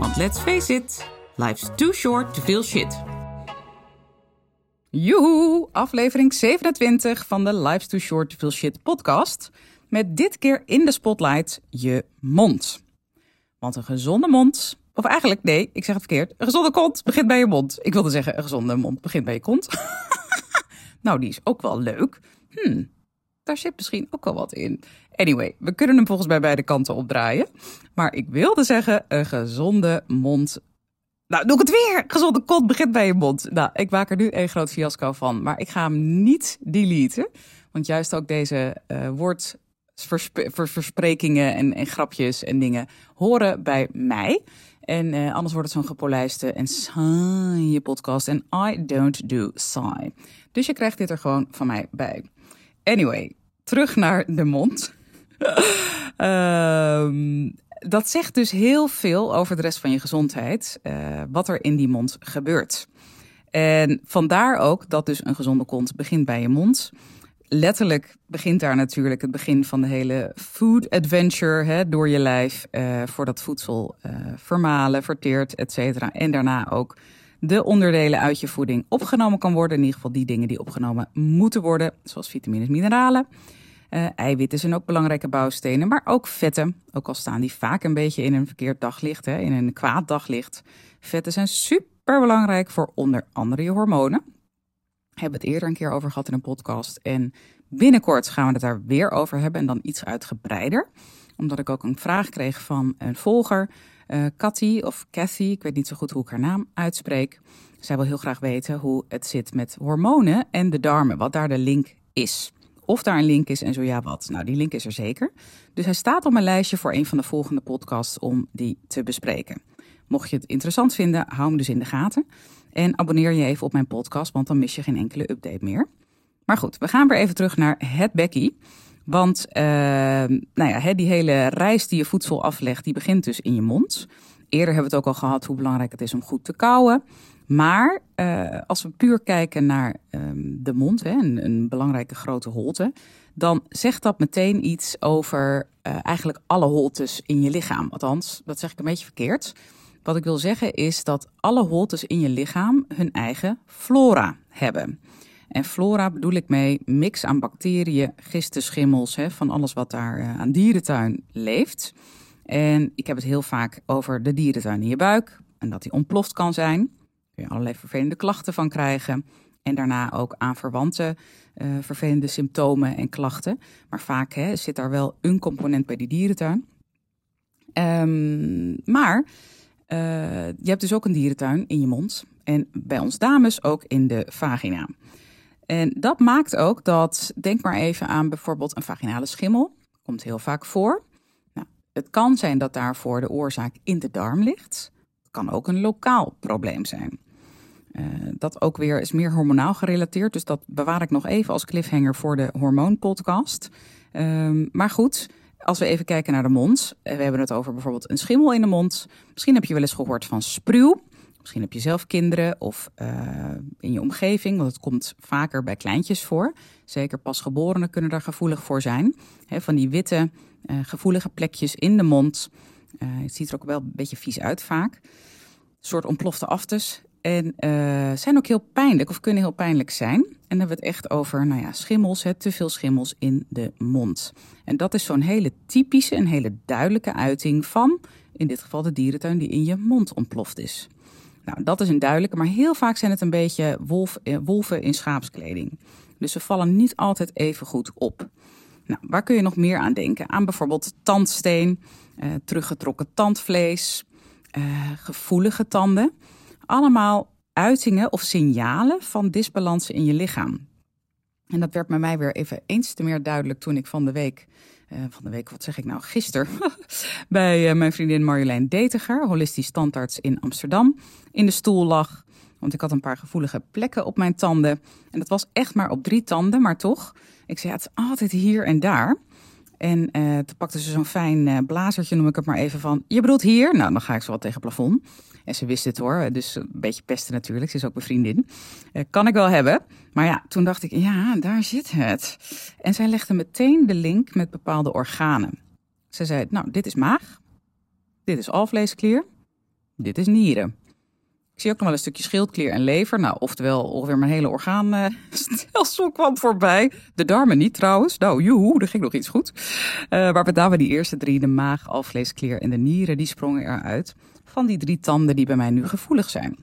want let's face it, life's too short to feel shit. Joehoe, aflevering 27 van de Life's Too Short to Feel Shit podcast. Met dit keer in de spotlight je mond. Want een gezonde mond, of eigenlijk nee, ik zeg het verkeerd. Een gezonde kont begint bij je mond. Ik wilde zeggen, een gezonde mond begint bij je kont. nou, die is ook wel leuk. Hmm, daar zit misschien ook wel wat in. Anyway, we kunnen hem volgens mij beide kanten opdraaien. Maar ik wilde zeggen, een gezonde mond. Nou, doe ik het weer. Gezonde kont begint bij je mond. Nou, ik maak er nu een groot fiasco van. Maar ik ga hem niet deleten. Want juist ook deze uh, en, en grapjes en dingen horen bij mij. En uh, anders wordt het zo'n gepolijste en saaie podcast. En I don't do saai. Dus je krijgt dit er gewoon van mij bij. Anyway, terug naar de mond. um, dat zegt dus heel veel over de rest van je gezondheid, uh, wat er in die mond gebeurt. En vandaar ook dat dus een gezonde kont begint bij je mond. Letterlijk begint daar natuurlijk het begin van de hele food adventure hè, door je lijf, uh, voordat voedsel uh, vermalen, verteert, et cetera. En daarna ook de onderdelen uit je voeding opgenomen kan worden. In ieder geval die dingen die opgenomen moeten worden, zoals vitamines, mineralen. Uh, eiwitten zijn ook belangrijke bouwstenen, maar ook vetten. Ook al staan die vaak een beetje in een verkeerd daglicht, hè, in een kwaad daglicht. Vetten zijn super belangrijk voor onder andere je hormonen. Hebben het eerder een keer over gehad in een podcast. En binnenkort gaan we het daar weer over hebben en dan iets uitgebreider. Omdat ik ook een vraag kreeg van een volger, uh, of Cathy, ik weet niet zo goed hoe ik haar naam uitspreek. Zij wil heel graag weten hoe het zit met hormonen en de darmen, wat daar de link is of daar een link is en zo ja wat. Nou, die link is er zeker. Dus hij staat op mijn lijstje voor een van de volgende podcasts om die te bespreken. Mocht je het interessant vinden, hou hem dus in de gaten. En abonneer je even op mijn podcast, want dan mis je geen enkele update meer. Maar goed, we gaan weer even terug naar het Becky. Want uh, nou ja, die hele reis die je voedsel aflegt, die begint dus in je mond. Eerder hebben we het ook al gehad hoe belangrijk het is om goed te kauwen. Maar uh, als we puur kijken naar um, de mond, hè, een, belangrijke grote holte, dan zegt dat meteen iets over uh, eigenlijk alle holtes in je lichaam. Althans, dat zeg ik een beetje verkeerd. Wat ik wil zeggen is dat alle holtes in je lichaam hun eigen flora hebben. En flora bedoel ik mee mix aan bacteriën, gisten, schimmels, hè, van alles wat daar uh, aan dierentuin leeft. En ik heb het heel vaak over de dierentuin in je buik en dat die ontploft kan zijn kun je allerlei vervelende klachten van krijgen. En daarna ook aan verwante uh, vervelende symptomen en klachten. Maar vaak hè, zit daar wel een component bij die dierentuin. Um, maar uh, je hebt dus ook een dierentuin in je mond. En bij ons dames ook in de vagina. En dat maakt ook dat, denk maar even aan bijvoorbeeld een vaginale schimmel. Komt heel vaak voor. Nou, het kan zijn dat daarvoor de oorzaak in de darm ligt. Het kan ook een lokaal probleem zijn. Uh, dat ook weer is meer hormonaal gerelateerd. Dus dat bewaar ik nog even als cliffhanger voor de hormoonpodcast. Um, maar goed, als we even kijken naar de mond. We hebben het over bijvoorbeeld een schimmel in de mond. Misschien heb je wel eens gehoord van spruw. Misschien heb je zelf kinderen of uh, in je omgeving, want het komt vaker bij kleintjes voor. Zeker pasgeborenen kunnen daar gevoelig voor zijn. Van die witte, uh, gevoelige plekjes in de mond. het ziet er ook wel een beetje vies uit vaak. Een soort ontplofte aftes. En zijn ook heel pijnlijk of kunnen heel pijnlijk zijn. En dan hebben we het echt over nou ja, schimmels, te veel schimmels in de mond. En dat is zo'n hele typische en hele duidelijke uiting van, in dit geval de dierentuin die in je mond ontploft is. Nou, dat is een duidelijke, maar heel vaak zijn het een beetje wolf, eh, wolven in schaapskleding. Dus ze vallen niet altijd even goed op. Nou, waar kun je nog meer aan denken? Aan bijvoorbeeld tandsteen, uh, teruggetrokken tandvlees, uh, gevoelige tanden allemaal uitingen of signalen van disbalansen in je lichaam. En dat werd bij mij weer even eens te meer duidelijk toen ik van de week van de week, wat zeg ik nou, gisteren, bij mijn vriendin Marjolein Detiger, holistisch tandarts in Amsterdam, in de stoel lag. Want ik had een paar gevoelige plekken op mijn tanden. En dat was echt maar op drie tanden, maar toch. Ik zei, het altijd hier en daar. En uh, toen pakte ze zo'n fijn uh, blazertje, noem ik het maar even van. Je bedoelt hier? Nou, dan ga ik zo wat tegen het plafond. En ze wist het hoor, dus een beetje pesten natuurlijk. Ze is ook mijn vriendin. Uh, kan ik wel hebben. Maar ja, toen dacht ik, ja, daar zit het. En zij legde meteen de link met bepaalde organen. Ze zei, nou, dit is maag. Dit is alvleesklier. Dit is nieren. Ik zie ook nog wel een stukje schildklier en lever. Nou, oftewel ongeveer mijn hele orgaanstelsel kwam voorbij. De darmen niet trouwens. Nou, joehoe, er ging nog iets goed. Maar met name die eerste drie, de maag, alvleesklier en de nieren, die sprongen eruit. Van die drie tanden die bij mij nu gevoelig zijn.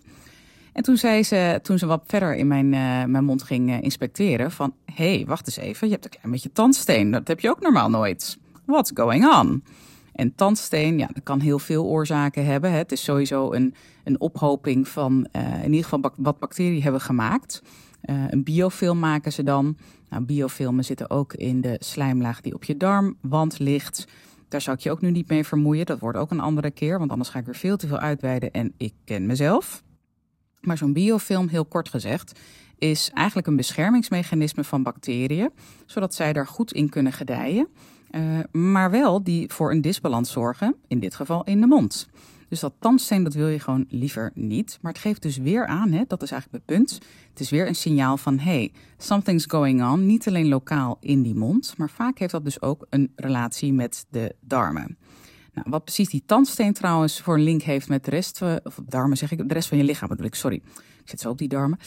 En toen zei ze, toen ze wat verder in mijn, uh, mijn mond ging uh, inspecteren, van... hé, hey, wacht eens even, je hebt een klein beetje tandsteen. Dat heb je ook normaal nooit. What's going on? En tandsteen, ja, dat kan heel veel oorzaken hebben. Het is sowieso een, een ophoping van uh, in ieder geval wat bacteriën hebben gemaakt. Uh, een biofilm maken ze dan. Nou, biofilmen zitten ook in de slijmlaag die op je darmwand ligt. Daar zou ik je ook nu niet mee vermoeien. Dat wordt ook een andere keer, want anders ga ik er veel te veel uitweiden en ik ken mezelf. Maar zo'n biofilm, heel kort gezegd, is eigenlijk een beschermingsmechanisme van bacteriën, zodat zij daar goed in kunnen gedijen. Uh, maar wel die voor een disbalans zorgen, in dit geval in de mond. Dus dat tandsteen, dat wil je gewoon liever niet. Maar het geeft dus weer aan, hè, dat is eigenlijk het punt. Het is weer een signaal van, hey, something's going on. Niet alleen lokaal in die mond, maar vaak heeft dat dus ook een relatie met de darmen. Nou, wat precies die tandsteen trouwens voor een link heeft met de rest, of darmen zeg ik, de rest van je lichaam bedoel ik, sorry. Ik zit zo op die darmen.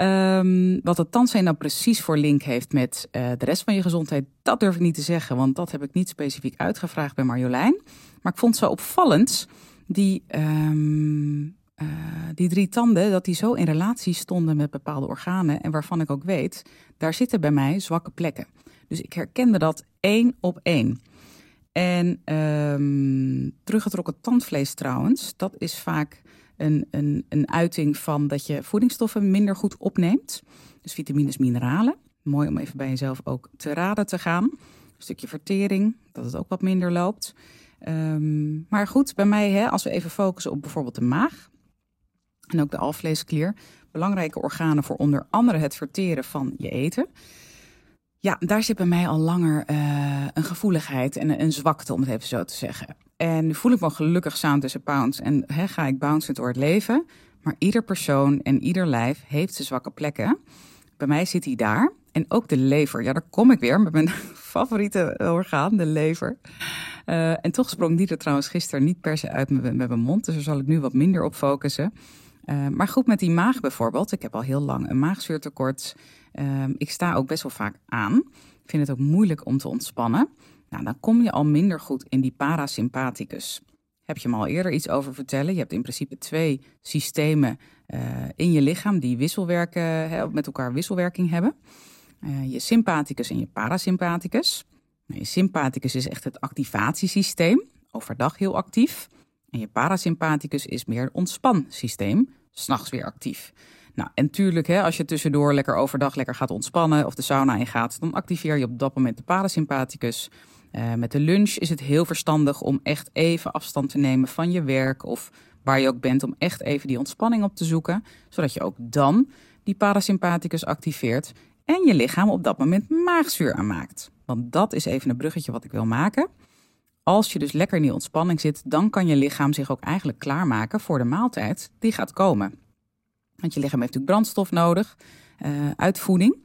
Um, wat het tandsteen nou precies voor link heeft met uh, de rest van je gezondheid, dat durf ik niet te zeggen, want dat heb ik niet specifiek uitgevraagd bij Marjolein. Maar ik vond zo opvallend, die, um, uh, die drie tanden, dat die zo in relatie stonden met bepaalde organen en waarvan ik ook weet, daar zitten bij mij zwakke plekken. Dus ik herkende dat één op één. En um, teruggetrokken tandvlees trouwens, dat is vaak een, een, een uiting van dat je voedingsstoffen minder goed opneemt. Dus vitamines, mineralen. Mooi om even bij jezelf ook te raden te gaan. Een stukje vertering, dat het ook wat minder loopt. Um, maar goed, bij mij, hè, als we even focussen op bijvoorbeeld de maag en ook de alvleesklier, belangrijke organen voor onder andere het verteren van je eten. Ja, daar zit bij mij al langer uh, een gevoeligheid en een zwakte, om het even zo te zeggen. En nu voel ik me gelukkig sound tussen pounds en ga ik bouncen door het leven. Maar ieder persoon en ieder lijf heeft zijn zwakke plekken. Bij mij zit hij daar. En ook de lever. Ja, daar kom ik weer met mijn favoriete orgaan, de lever. Uh, en toch sprong die er trouwens gisteren niet per se uit met, met mijn mond. Dus daar zal ik nu wat minder op focussen. Uh, maar goed, met die maag bijvoorbeeld. Ik heb al heel lang een maagzuurtekort. Uh, ik sta ook best wel vaak aan. Ik vind het ook moeilijk om te ontspannen. Nou, dan kom je al minder goed in die parasympathicus. Heb je me al eerder iets over vertellen? Je hebt in principe twee systemen uh, in je lichaam die wisselwerken, met elkaar wisselwerking hebben. Uh, je sympathicus en je parasympathicus. Nou, je sympathicus is echt het activatiesysteem, overdag heel actief. En je parasympathicus is meer het ontspansysteem, s'nachts weer actief. Nou, en tuurlijk, hè, als je tussendoor lekker overdag lekker gaat ontspannen of de sauna in gaat, dan activeer je op dat moment de parasympathicus. Uh, met de lunch is het heel verstandig om echt even afstand te nemen van je werk of waar je ook bent, om echt even die ontspanning op te zoeken, zodat je ook dan die parasympathicus activeert en je lichaam op dat moment maagzuur aanmaakt. Want dat is even een bruggetje wat ik wil maken. Als je dus lekker in die ontspanning zit, dan kan je lichaam zich ook eigenlijk klaarmaken voor de maaltijd die gaat komen. Want je lichaam heeft natuurlijk brandstof nodig, uh, uitvoeding.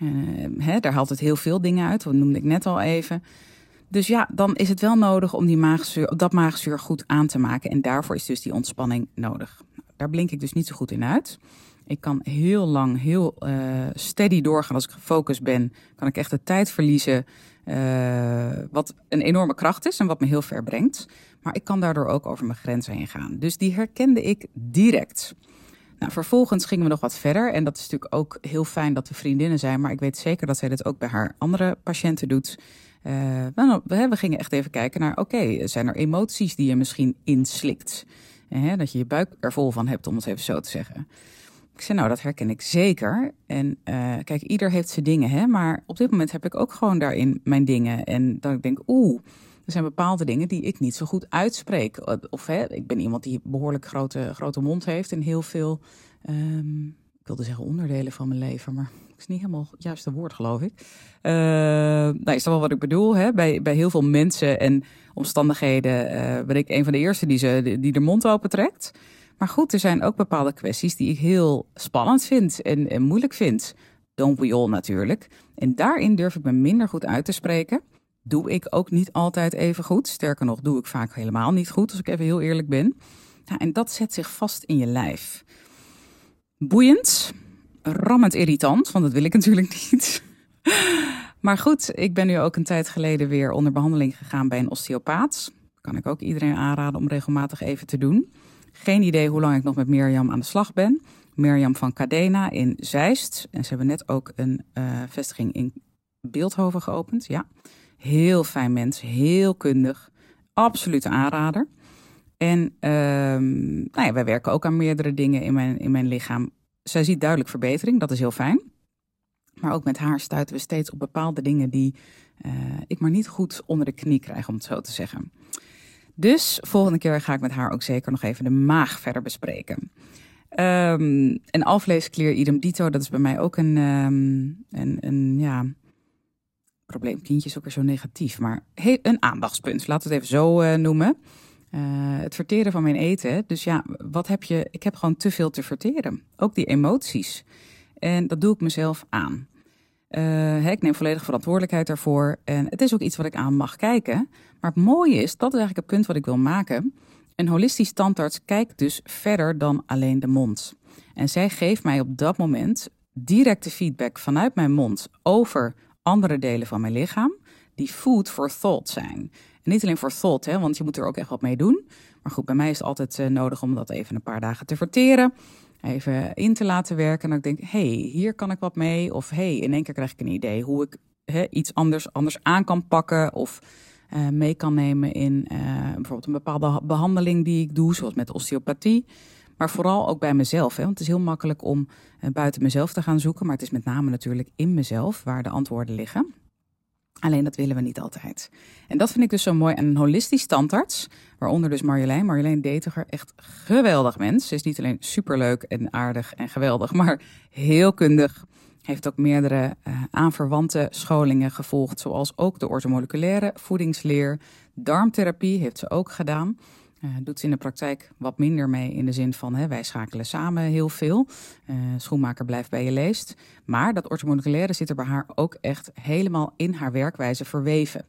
Uh, hè, daar haalt het heel veel dingen uit, dat noemde ik net al even. Dus ja, dan is het wel nodig om die maagzuur, dat maagzuur goed aan te maken. En daarvoor is dus die ontspanning nodig. Daar blink ik dus niet zo goed in uit. Ik kan heel lang, heel uh, steady doorgaan. Als ik gefocust ben, kan ik echt de tijd verliezen. Wat een enorme kracht is en wat me heel ver brengt. Maar ik kan daardoor ook over mijn grenzen heen gaan. Dus die herkende ik direct. Nou, vervolgens gingen we nog wat verder. En dat is natuurlijk ook heel fijn dat we vriendinnen zijn. Maar ik weet zeker dat zij dit ook bij haar andere patiënten doet. Uh, we, we gingen echt even kijken naar, oké, zijn er emoties die je misschien inslikt? Uh, dat je je buik er vol van hebt, om het even zo te zeggen. Ik zei, nou, dat herken ik zeker. En uh, kijk, ieder heeft zijn dingen, hè. Maar op dit moment heb ik ook gewoon daarin mijn dingen. En dan denk ik, oeh, er zijn bepaalde dingen die ik niet zo goed uitspreek. Of hè, ik ben iemand die behoorlijk grote, grote mond heeft en heel veel, um, ik wilde zeggen onderdelen van mijn leven, maar dat is niet helemaal het juiste woord, geloof ik. Uh, nou, is dat wel wat ik bedoel? Hè? Bij, bij heel veel mensen en omstandigheden uh, ben ik een van de eerste die, ze, die de mond open trekt. Maar goed, er zijn ook bepaalde kwesties die ik heel spannend vind en, en moeilijk vind. Don't we all natuurlijk. En daarin durf ik me minder goed uit te spreken. Doe ik ook niet altijd even goed. Sterker nog, doe ik vaak helemaal niet goed, als ik even heel eerlijk ben. En dat zet zich vast in je lijf. Boeiend, rammend irritant, want dat wil ik natuurlijk niet. Maar goed, ik ben nu ook een tijd geleden weer onder behandeling gegaan bij een osteopaat. Kan ik ook iedereen aanraden om regelmatig even te doen. Geen idee hoe lang ik nog met Mirjam aan de slag ben. Mirjam van Cadena in Zeist. En ze hebben net ook een uh, vestiging in Beeldhoven geopend. Ja, heel fijn mens, heel kundig. Absolute aanrader. En um, nou ja, wij werken ook aan meerdere dingen in mijn, in mijn lichaam. Zij ziet duidelijk verbetering, dat is heel fijn. Maar ook met haar stuiten we steeds op bepaalde dingen die uh, ik maar niet goed onder de knie krijg, om het zo te zeggen. Dus volgende keer ga ik met haar ook zeker nog even de maag verder bespreken. Um, en alvleesklier idem dito, dat is bij mij ook een, um, een, een ja, probleemkindje is ook weer zo negatief, maar een aandachtspunt, laten we het even zo uh, noemen. Uh, het verteren van mijn eten. Dus ja, wat heb je? Ik heb gewoon te veel te verteren. Ook die emoties. En dat doe ik mezelf aan. Uh, ik neem volledig verantwoordelijkheid daarvoor. En het is ook iets wat ik aan mag kijken. Maar het mooie is, dat is eigenlijk het punt wat ik wil maken. Een holistisch tandarts kijkt dus verder dan alleen de mond. En zij geeft mij op dat moment directe feedback vanuit mijn mond over andere delen van mijn lichaam. Die food for thought zijn. En niet alleen voor thought, hè, want je moet er ook echt wat mee doen. Maar goed, bij mij is het altijd uh, nodig om dat even een paar dagen te verteren even in te laten werken. En ik denk, hey, hier kan ik wat mee. Of hey, in één keer krijg ik een idee hoe ik he, iets anders, anders aan kan pakken. Of uh, mee kan nemen in uh, bijvoorbeeld een bepaalde behandeling die ik doe, zoals met osteopathie. Maar vooral ook bij mezelf. Hè? Want het is heel makkelijk om uh, buiten mezelf te gaan zoeken. Maar het is met name natuurlijk in mezelf waar de antwoorden liggen. Alleen dat willen we niet altijd. En dat vind ik dus zo mooi. En een holistisch tandarts, waaronder dus Marjolein. Marjolein Detiger, echt geweldig mens. Ze is niet alleen superleuk en aardig en geweldig, maar heel kundig. Heeft ook meerdere uh, aanverwante scholingen gevolgd, zoals ook de ortomoleculaire voedingsleer. Darmtherapie heeft ze ook gedaan. Uh, doet ze in de praktijk wat minder mee in de zin van hè, wij schakelen samen heel veel. Uh, schoenmaker blijft bij je leest. Maar dat orthomoleculaire zit er bij haar ook echt helemaal in haar werkwijze verweven.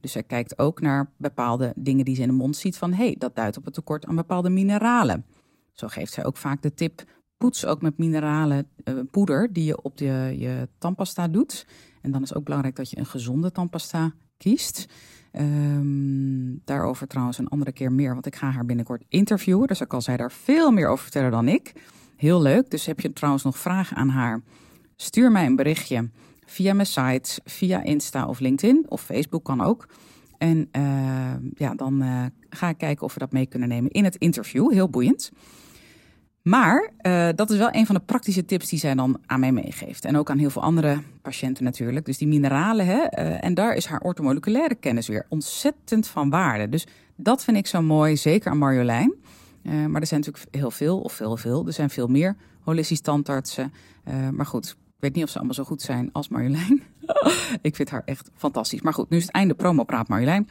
Dus zij kijkt ook naar bepaalde dingen die ze in de mond ziet van hé, hey, dat duidt op het tekort aan bepaalde mineralen. Zo geeft zij ook vaak de tip poets ook met mineralen uh, poeder die je op de, je tandpasta doet. En dan is ook belangrijk dat je een gezonde tandpasta kiest. Um, daarover trouwens een andere keer meer, want ik ga haar binnenkort interviewen. Dus dan kan zij daar veel meer over vertellen dan ik. Heel leuk. Dus heb je trouwens nog vragen aan haar? Stuur mij een berichtje via mijn site, via Insta of LinkedIn of Facebook kan ook. En uh, ja, dan uh, ga ik kijken of we dat mee kunnen nemen in het interview. Heel boeiend. Maar uh, dat is wel een van de praktische tips die zij dan aan mij meegeeft. En ook aan heel veel andere patiënten natuurlijk. Dus die mineralen, hè, uh, en daar is haar ortomoleculaire kennis weer ontzettend van waarde. Dus dat vind ik zo mooi, zeker aan Marjolein. Uh, maar er zijn natuurlijk heel veel, of veel, veel. Er zijn veel meer holistisch tandartsen. maar goed, ik weet niet of ze allemaal zo goed zijn als Marjolein. ik vind haar echt fantastisch. Maar goed, nu is het einde promo praat Marjolein.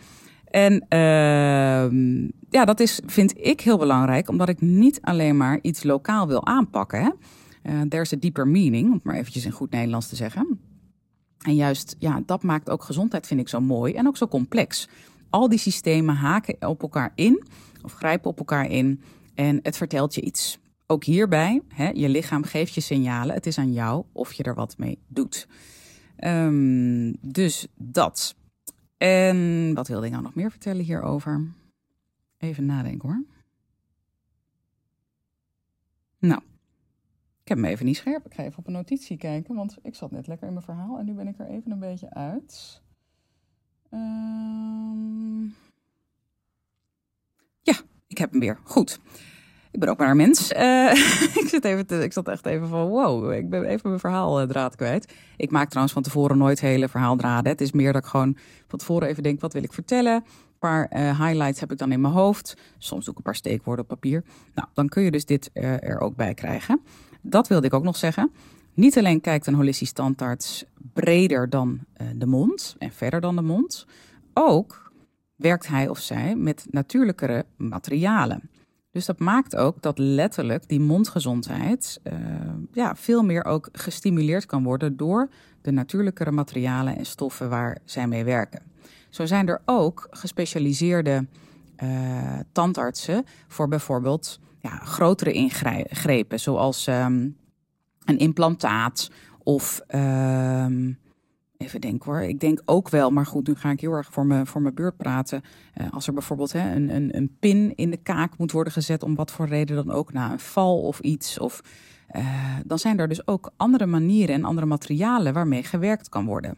En uh, ja, dat is, vind ik heel belangrijk, omdat ik niet alleen maar iets lokaal wil aanpakken. Hè? Uh, there's a deeper meaning, om het maar eventjes in goed Nederlands te zeggen. En juist, ja, dat maakt ook gezondheid, vind ik, zo mooi en ook zo complex. Al die systemen haken op elkaar in, of grijpen op elkaar in, en het vertelt je iets. Ook hierbij, hè, je lichaam geeft je signalen. Het is aan jou of je er wat mee doet. Um, dus dat. En wat wilde ik nou nog meer vertellen hierover? Even nadenken hoor. Nou, ik heb hem even niet scherp. Ik ga even op een notitie kijken, want ik zat net lekker in mijn verhaal en nu ben ik er even een beetje uit. Um... Ja, ik heb hem weer. Goed. Ik ben ook maar een mens. Uh, ik, zit even ik zat echt even van wow, ik ben even mijn verhaaldraad kwijt. Ik maak trouwens van tevoren nooit hele verhaaldraden. Het is meer dat ik gewoon van tevoren even denk, wat wil ik vertellen? Een paar uh, highlights heb ik dan in mijn hoofd. Soms doe ik een paar steekwoorden op papier. Nou, dan kun je dus dit er ook bij krijgen. Dat wilde ik ook nog zeggen. Niet alleen kijkt een holistisch tandarts breder dan de mond en verder dan de mond. Ook werkt hij of zij met natuurlijkere materialen. Dus dat maakt ook dat letterlijk die mondgezondheid uh, ja, veel meer ook gestimuleerd kan worden door de natuurlijkere materialen en stoffen waar zij mee werken. Zo zijn er ook gespecialiseerde uh, tandartsen voor bijvoorbeeld ja, grotere ingrepen, zoals um, een implantaat of um, Even denken hoor. Ik denk ook wel, maar goed, nu ga ik heel erg voor mijn, voor mijn beurt praten. Uh, als er bijvoorbeeld hè, een, een, een pin in de kaak moet worden gezet, om wat voor reden dan ook, na een val of iets. Of, uh, dan zijn er dus ook andere manieren en andere materialen waarmee gewerkt kan worden.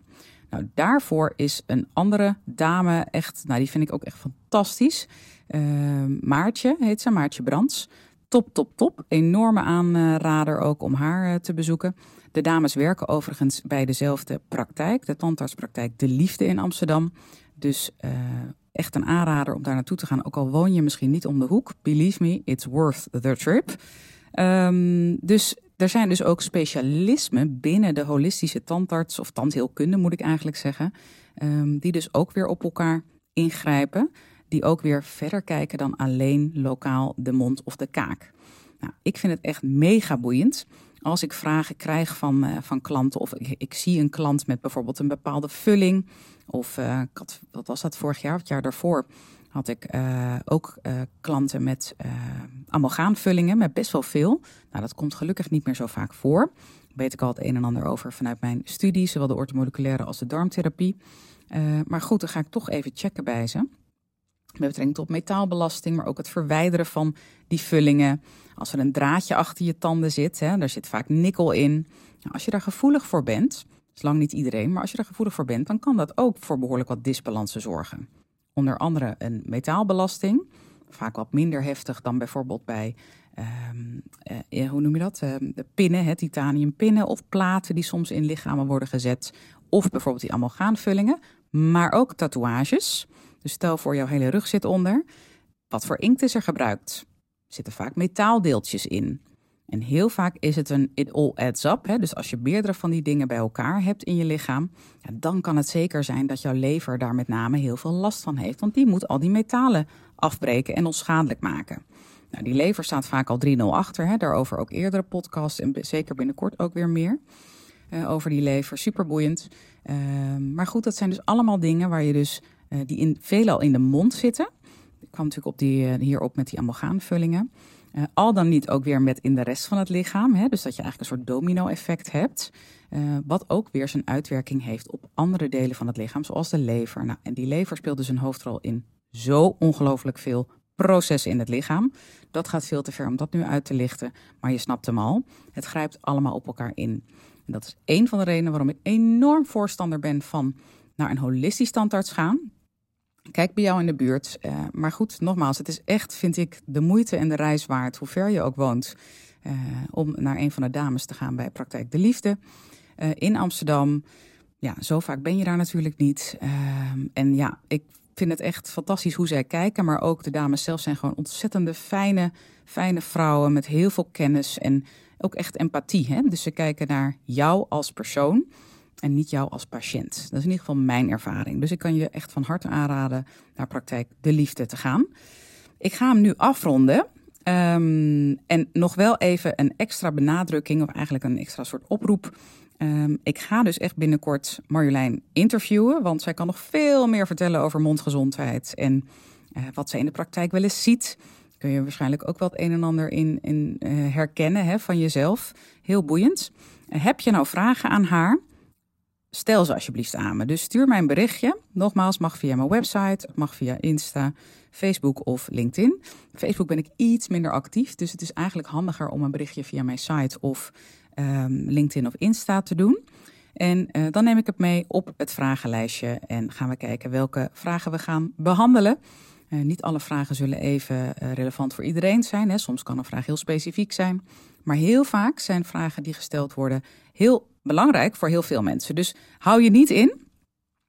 Nou, daarvoor is een andere dame echt, nou die vind ik ook echt fantastisch. Uh, Maartje heet ze, Maartje Brands. Top, top, top. Enorme aanrader ook om haar te bezoeken. De dames werken overigens bij dezelfde praktijk, de tandartspraktijk De Liefde in Amsterdam. Dus uh, echt een aanrader om daar naartoe te gaan, ook al woon je misschien niet om de hoek. Believe me, it's worth the trip. Um, dus er zijn dus ook specialismen binnen de holistische tandarts of tandheelkunde, moet ik eigenlijk zeggen, um, die dus ook weer op elkaar ingrijpen, die ook weer verder kijken dan alleen lokaal de mond of de kaak. Nou, ik vind het echt mega boeiend als ik vragen krijg van, uh, van klanten, of ik, zie een klant met bijvoorbeeld een bepaalde vulling, of had, wat was dat vorig jaar, het jaar daarvoor, had ik uh, ook klanten met amalgaamvullingen, met best wel veel. Nou, dat komt gelukkig niet meer zo vaak voor. Daar weet ik al het een en ander over vanuit mijn studie, zowel de ortomoleculaire als de darmtherapie. maar goed, dan ga ik toch even checken bij ze. Met betrekking tot metaalbelasting, maar ook het verwijderen van die vullingen. Als er een draadje achter je tanden zit, hè, daar zit vaak nikkel in. Nou, als je daar gevoelig voor bent, is lang niet iedereen, maar als je er gevoelig voor bent, dan kan dat ook voor behoorlijk wat disbalansen zorgen. Onder andere een metaalbelasting, vaak wat minder heftig dan bijvoorbeeld bij, um, uh, hoe noem je dat, uh, de pinnen, hè, titaniumpinnen of platen die soms in lichamen worden gezet. Of bijvoorbeeld die amalgaanvullingen, maar ook tatoeages. Dus stel voor, jouw hele rug zit onder. Wat voor inkt is er gebruikt? Zitten vaak metaaldeeltjes in. En heel vaak is het een it all adds up. Hè? Dus als je meerdere van die dingen bij elkaar hebt in je lichaam, dan kan het zeker zijn dat jouw lever daar met name heel veel last van heeft. Want die moet al die metalen afbreken en onschadelijk maken. Nou, die lever staat vaak al 3-0 achter. Hè? Daarover ook eerdere podcasts en zeker binnenkort ook weer meer. Uh, over die lever, super boeiend. Uh, maar goed, dat zijn dus allemaal dingen waar je dus uh, die in, veelal in de mond zitten. Kwam natuurlijk op die, uh, hierop met die amalgaamvullingen. Uh, al dan niet ook weer met in de rest van het lichaam. Hè? Dus dat je eigenlijk een soort domino-effect hebt. wat ook weer zijn uitwerking heeft op andere delen van het lichaam, zoals de lever. Nou, en die lever speelt dus een hoofdrol in zo ongelooflijk veel processen in het lichaam. Dat gaat veel te ver om dat nu uit te lichten, maar je snapt hem al. Het grijpt allemaal op elkaar in. En dat is een van de redenen waarom ik enorm voorstander ben van naar een holistisch tandarts gaan. Kijk bij jou in de buurt. Uh, maar goed, nogmaals, het is echt, vind ik, de moeite en de reis waard, hoe ver je ook woont, uh, om naar een van de dames te gaan bij Praktijk de Liefde uh, in Amsterdam. Ja, zo vaak ben je daar natuurlijk niet. en ja, ik vind het echt fantastisch hoe zij kijken. Maar ook de dames zelf zijn gewoon ontzettende fijne, fijne vrouwen met heel veel kennis en ook echt empathie. Hè? Dus ze kijken naar jou als persoon en niet jou als patiënt. Dat is in ieder geval mijn ervaring. Dus ik kan je echt van harte aanraden naar praktijk De Liefde te gaan. Ik ga hem nu afronden. Um, en nog wel even een extra benadrukking, of eigenlijk een extra soort oproep. Um, ik ga dus echt binnenkort Marjolein interviewen, want zij kan nog veel meer vertellen over mondgezondheid en uh, wat zij in de praktijk wel eens ziet. Kun je waarschijnlijk ook wel het een en ander in, uh, herkennen hè, van jezelf. Heel boeiend. Heb je nou vragen aan haar? Stel ze alsjeblieft aan me. Dus stuur mij een berichtje. Nogmaals, mag via mijn website, mag via Insta, Facebook of LinkedIn. Facebook ben ik iets minder actief, dus het is eigenlijk handiger om een berichtje via mijn site of um, LinkedIn of Insta te doen. En uh, dan neem ik het mee op het vragenlijstje en gaan we kijken welke vragen we gaan behandelen. Uh, niet alle vragen zullen even uh, relevant voor iedereen zijn. Hè. Soms kan een vraag heel specifiek zijn. Maar heel vaak zijn vragen die gesteld worden heel belangrijk voor heel veel mensen. Dus hou je niet in.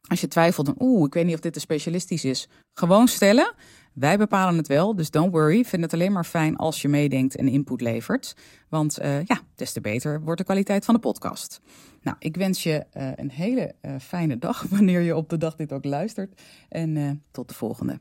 Als je twijfelt, oeh, ik weet niet of dit te specialistisch is. Gewoon stellen. Wij bepalen het wel, dus don't worry. Vind het alleen maar fijn als je meedenkt en input levert. Want uh, ja, des te beter wordt de kwaliteit van de podcast. Nou, ik wens je een hele fijne dag wanneer je op de dag dit ook luistert. En tot de volgende.